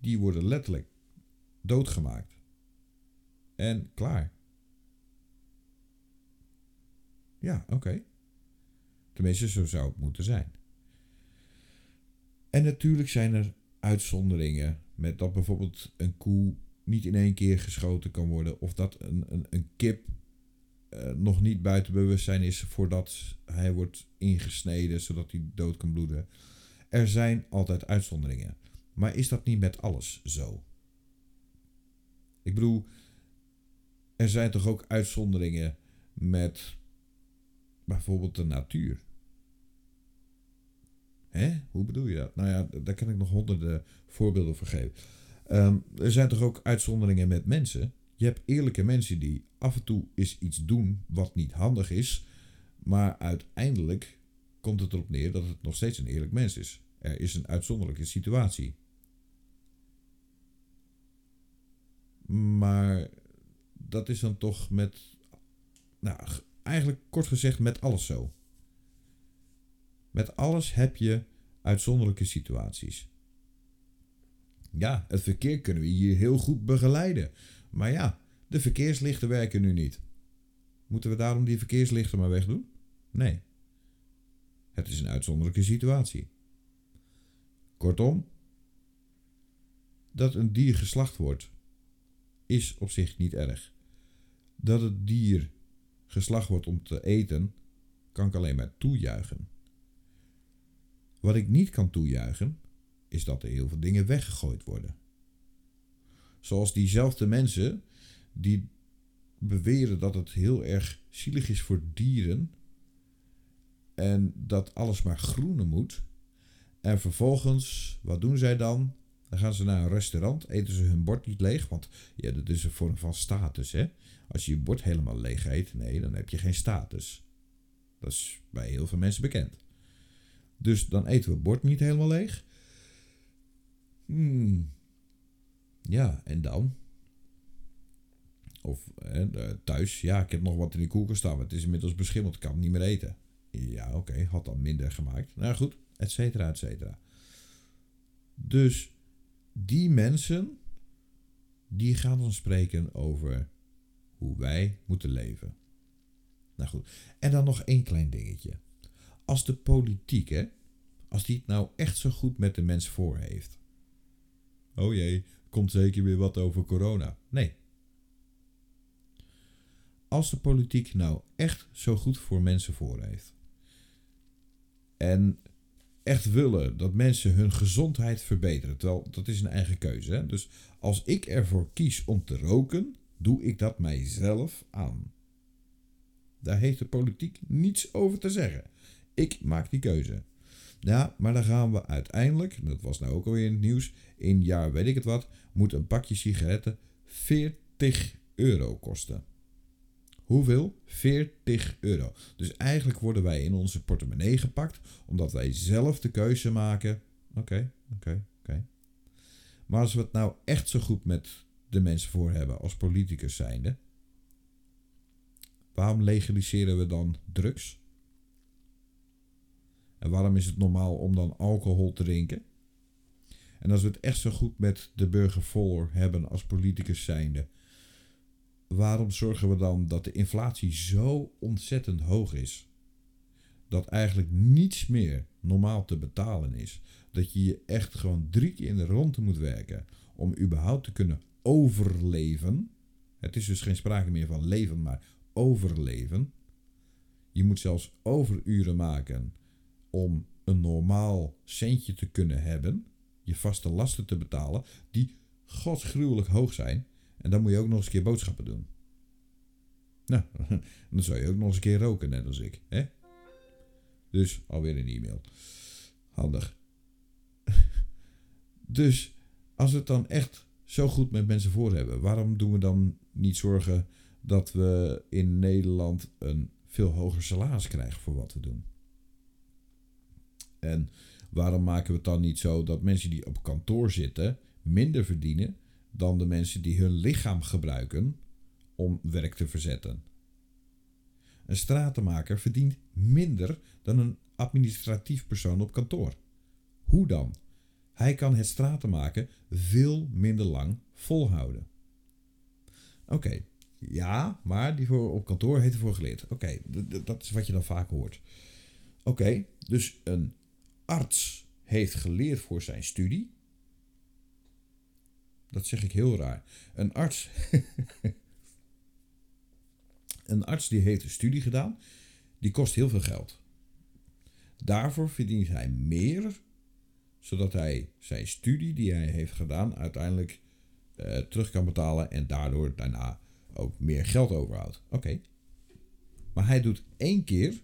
Die worden letterlijk doodgemaakt. En klaar. Ja, oké. Tenminste, zo zou het moeten zijn. En natuurlijk zijn er uitzonderingen. Met dat bijvoorbeeld een koe niet in één keer geschoten kan worden. Of dat een, een, een kip uh, nog niet buiten bewustzijn is voordat hij wordt ingesneden, zodat hij dood kan bloeden. Er zijn altijd uitzonderingen. Maar is dat niet met alles zo? Ik bedoel, er zijn toch ook uitzonderingen met bijvoorbeeld de natuur. Hè? Hoe bedoel je dat? Nou ja, daar kan ik nog honderden voorbeelden voor geven. Ehm, er zijn toch ook uitzonderingen met mensen. Je hebt eerlijke mensen die af en toe eens iets doen wat niet handig is, maar uiteindelijk komt het erop neer dat het nog steeds een eerlijk mens is. Er is een uitzonderlijke situatie. Maar dat is dan toch met, nou, eigenlijk kort gezegd met alles zo. Met alles heb je uitzonderlijke situaties. Ja, het verkeer kunnen we hier heel goed begeleiden. Maar ja, de verkeerslichten werken nu niet. Moeten we daarom die verkeerslichten maar wegdoen? Nee. Het is een uitzonderlijke situatie. Kortom, dat een dier geslacht wordt, is op zich niet erg. Dat het dier geslacht wordt om te eten, kan ik alleen maar toejuichen. Wat ik niet kan toejuichen, is dat er heel veel dingen weggegooid worden. Zoals diezelfde mensen die beweren dat het heel erg zielig is voor dieren en dat alles maar groene moet. En vervolgens, wat doen zij dan? Dan gaan ze naar een restaurant, eten ze hun bord niet leeg, want ja, dat is een vorm van status. Hè? Als je je bord helemaal leeg eet, nee, dan heb je geen status. Dat is bij heel veel mensen bekend. Dus dan eten we het bord niet helemaal leeg. Hmm. Ja, en dan? Of thuis, ja, ik heb nog wat in de koelkast staan, maar het is inmiddels beschimmeld, ik kan het niet meer eten. Ja, oké, had dan minder gemaakt. Nou goed, et cetera, et cetera. Dus die mensen, die gaan dan spreken over hoe wij moeten leven. Nou goed, en dan nog één klein dingetje. Als de politiek, hè, als die het nou echt zo goed met de mens voor heeft. Oh jee, komt zeker weer wat over corona. Nee. Als de politiek nou echt zo goed voor mensen voor heeft. En echt willen dat mensen hun gezondheid verbeteren. Terwijl dat is een eigen keuze. Hè? Dus als ik ervoor kies om te roken, doe ik dat mijzelf aan. Daar heeft de politiek niets over te zeggen. Ik maak die keuze. Ja, maar dan gaan we uiteindelijk, dat was nou ook alweer in het nieuws, in jaar weet ik het wat, moet een pakje sigaretten 40 euro kosten. Hoeveel? 40 euro. Dus eigenlijk worden wij in onze portemonnee gepakt, omdat wij zelf de keuze maken. Oké, oké, oké. Maar als we het nou echt zo goed met de mensen voor hebben als politicus zijnde, waarom legaliseren we dan drugs? En waarom is het normaal om dan alcohol te drinken? En als we het echt zo goed met de burger voor hebben als politicus zijnde, waarom zorgen we dan dat de inflatie zo ontzettend hoog is? Dat eigenlijk niets meer normaal te betalen is. Dat je je echt gewoon drie keer in de ronde moet werken om überhaupt te kunnen overleven. Het is dus geen sprake meer van leven, maar overleven. Je moet zelfs overuren maken om een normaal centje te kunnen hebben. Je vaste lasten te betalen, die godsgruwelijk hoog zijn. En dan moet je ook nog eens een keer boodschappen doen. Nou, (laughs) dan zou je ook nog eens een keer roken, net als ik. Hè? Dus alweer een e-mail. Handig. (laughs) Dus als we het dan echt zo goed met mensen voor hebben, waarom doen we dan niet zorgen dat we in Nederland een veel hoger salaris krijgen voor wat we doen? En waarom maken we het dan niet zo dat mensen die op kantoor zitten minder verdienen dan de mensen die hun lichaam gebruiken om werk te verzetten? Een stratenmaker verdient minder dan een administratief persoon op kantoor. Hoe dan? Hij kan het stratenmaken veel minder lang volhouden. Oké, ja, maar die voor op kantoor heeft ervoor geleerd. Oké, dat is wat je dan vaak hoort. Oké, dus een arts heeft geleerd voor zijn studie. Dat zeg ik heel raar. Een arts. (laughs) een arts die heeft een studie gedaan. Die kost heel veel geld. Daarvoor verdient hij meer, zodat hij zijn studie die hij heeft gedaan uiteindelijk uh, terug kan betalen en daardoor daarna ook meer geld overhoudt. Oké. Maar hij doet één keer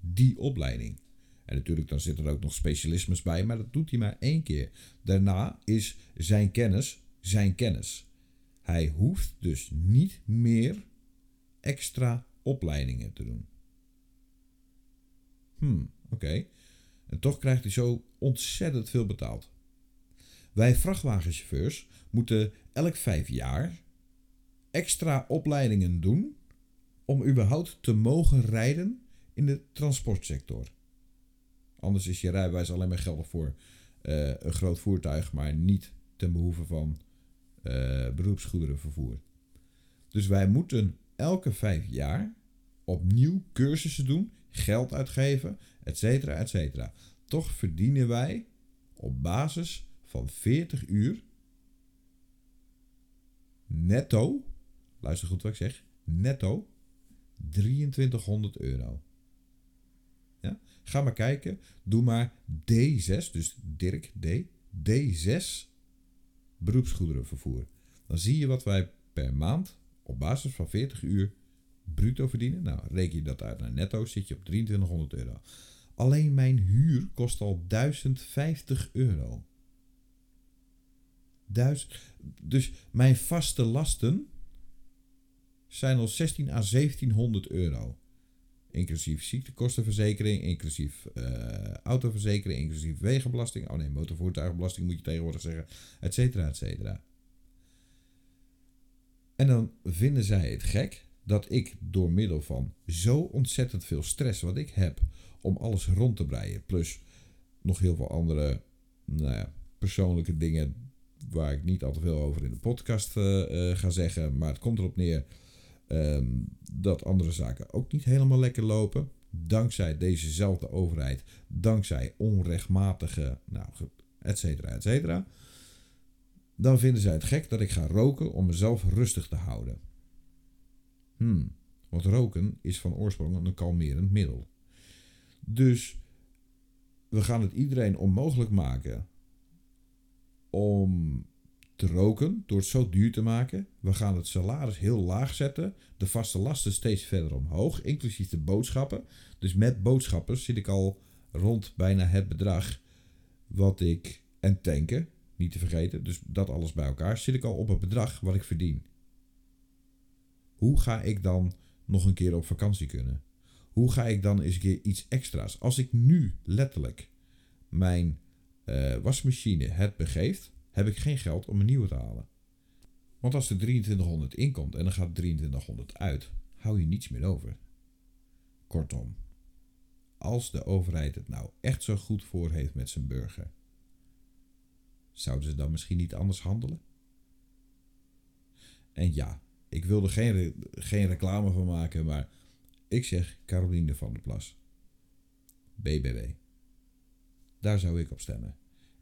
die opleiding. En natuurlijk dan zit er ook nog specialismes bij, maar dat doet hij maar één keer. Daarna is zijn kennis zijn kennis. Hij hoeft dus niet meer extra opleidingen te doen. Hmm, oké. En toch krijgt hij zo ontzettend veel betaald. Wij vrachtwagenchauffeurs moeten elk vijf jaar extra opleidingen doen om überhaupt te mogen rijden in de transportsector. Anders is je rijbewijs alleen maar geldig voor uh, een groot voertuig, maar niet ten behoeve van uh, beroepsgoederenvervoer. Dus wij moeten elke vijf jaar opnieuw cursussen doen, geld uitgeven, et cetera, et cetera. Toch verdienen wij op basis van 40 uur netto, luister goed wat ik zeg, netto 2300 euro. Ja? Ga maar kijken, doe maar D6, dus Dirk D, D6 beroepsgoederenvervoer. Dan zie je wat wij per maand op basis van 40 uur bruto verdienen. Nou, reken je dat uit naar netto, zit je op 2300 euro. Alleen mijn huur kost al 1050 euro. dus mijn vaste lasten zijn al 16 à 1700 euro. Inclusief ziektekostenverzekering, inclusief uh, autoverzekering, inclusief wegenbelasting. Oh nee, motorvoertuigenbelasting moet je tegenwoordig zeggen. Et cetera, et cetera. En dan vinden zij het gek dat ik door middel van zo ontzettend veel stress wat ik heb om alles rond te breien, plus nog heel veel andere nou ja, persoonlijke dingen waar ik niet al te veel over in de podcast uh, uh, ga zeggen, maar het komt erop neer um, dat andere zaken ook niet helemaal lekker lopen. Dankzij dezezelfde overheid, dankzij onrechtmatige, nou, et cetera, et cetera. Dan vinden zij het gek dat ik ga roken om mezelf rustig te houden. Hmm, want roken is van oorsprong een kalmerend middel. Dus we gaan het iedereen onmogelijk maken om te roken door het zo duur te maken. We gaan het salaris heel laag zetten. De vaste lasten steeds verder omhoog, inclusief de boodschappen. Dus met boodschappen zit ik al rond bijna het bedrag wat ik. En tanken, niet te vergeten. Dus dat alles bij elkaar. Zit ik al op het bedrag wat ik verdien. Hoe ga ik dan nog een keer op vakantie kunnen? Hoe ga ik dan eens een keer iets extra's? Als ik nu letterlijk mijn uh, wasmachine het begeeft heb ik geen geld om een nieuwe te halen. Want als er 2300 inkomt en dan gaat 2300 uit, hou je niets meer over. Kortom, als de overheid het nou echt zo goed voor heeft met zijn burger, zouden ze dan misschien niet anders handelen? En ja, ik wil er geen, geen reclame van maken, maar ik zeg Caroline van der Plas. BBW. Daar zou ik op stemmen.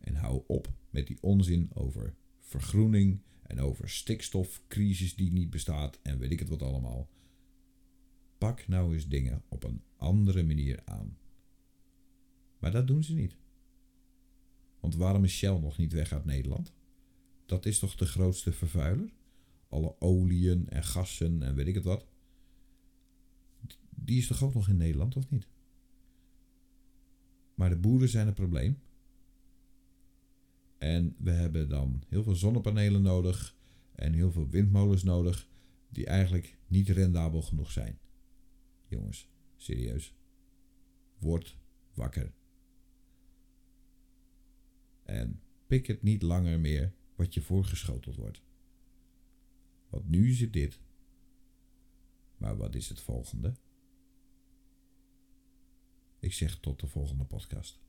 En hou op met die onzin over vergroening en over stikstofcrisis die niet bestaat en weet ik het wat allemaal. Pak nou eens dingen op een andere manier aan. Maar dat doen ze niet. Want waarom is Shell nog niet weg uit Nederland? Dat is toch de grootste vervuiler? Alle oliën en gassen en weet ik het wat. Die is toch ook nog in Nederland, of niet? Maar de boeren zijn het probleem. En we hebben dan heel veel zonnepanelen nodig en heel veel windmolens nodig, die eigenlijk niet rendabel genoeg zijn. Jongens, serieus. Word wakker. En pik het niet langer meer wat je voorgeschoteld wordt. Want nu is het dit. Maar wat is het volgende? Ik zeg tot de volgende podcast.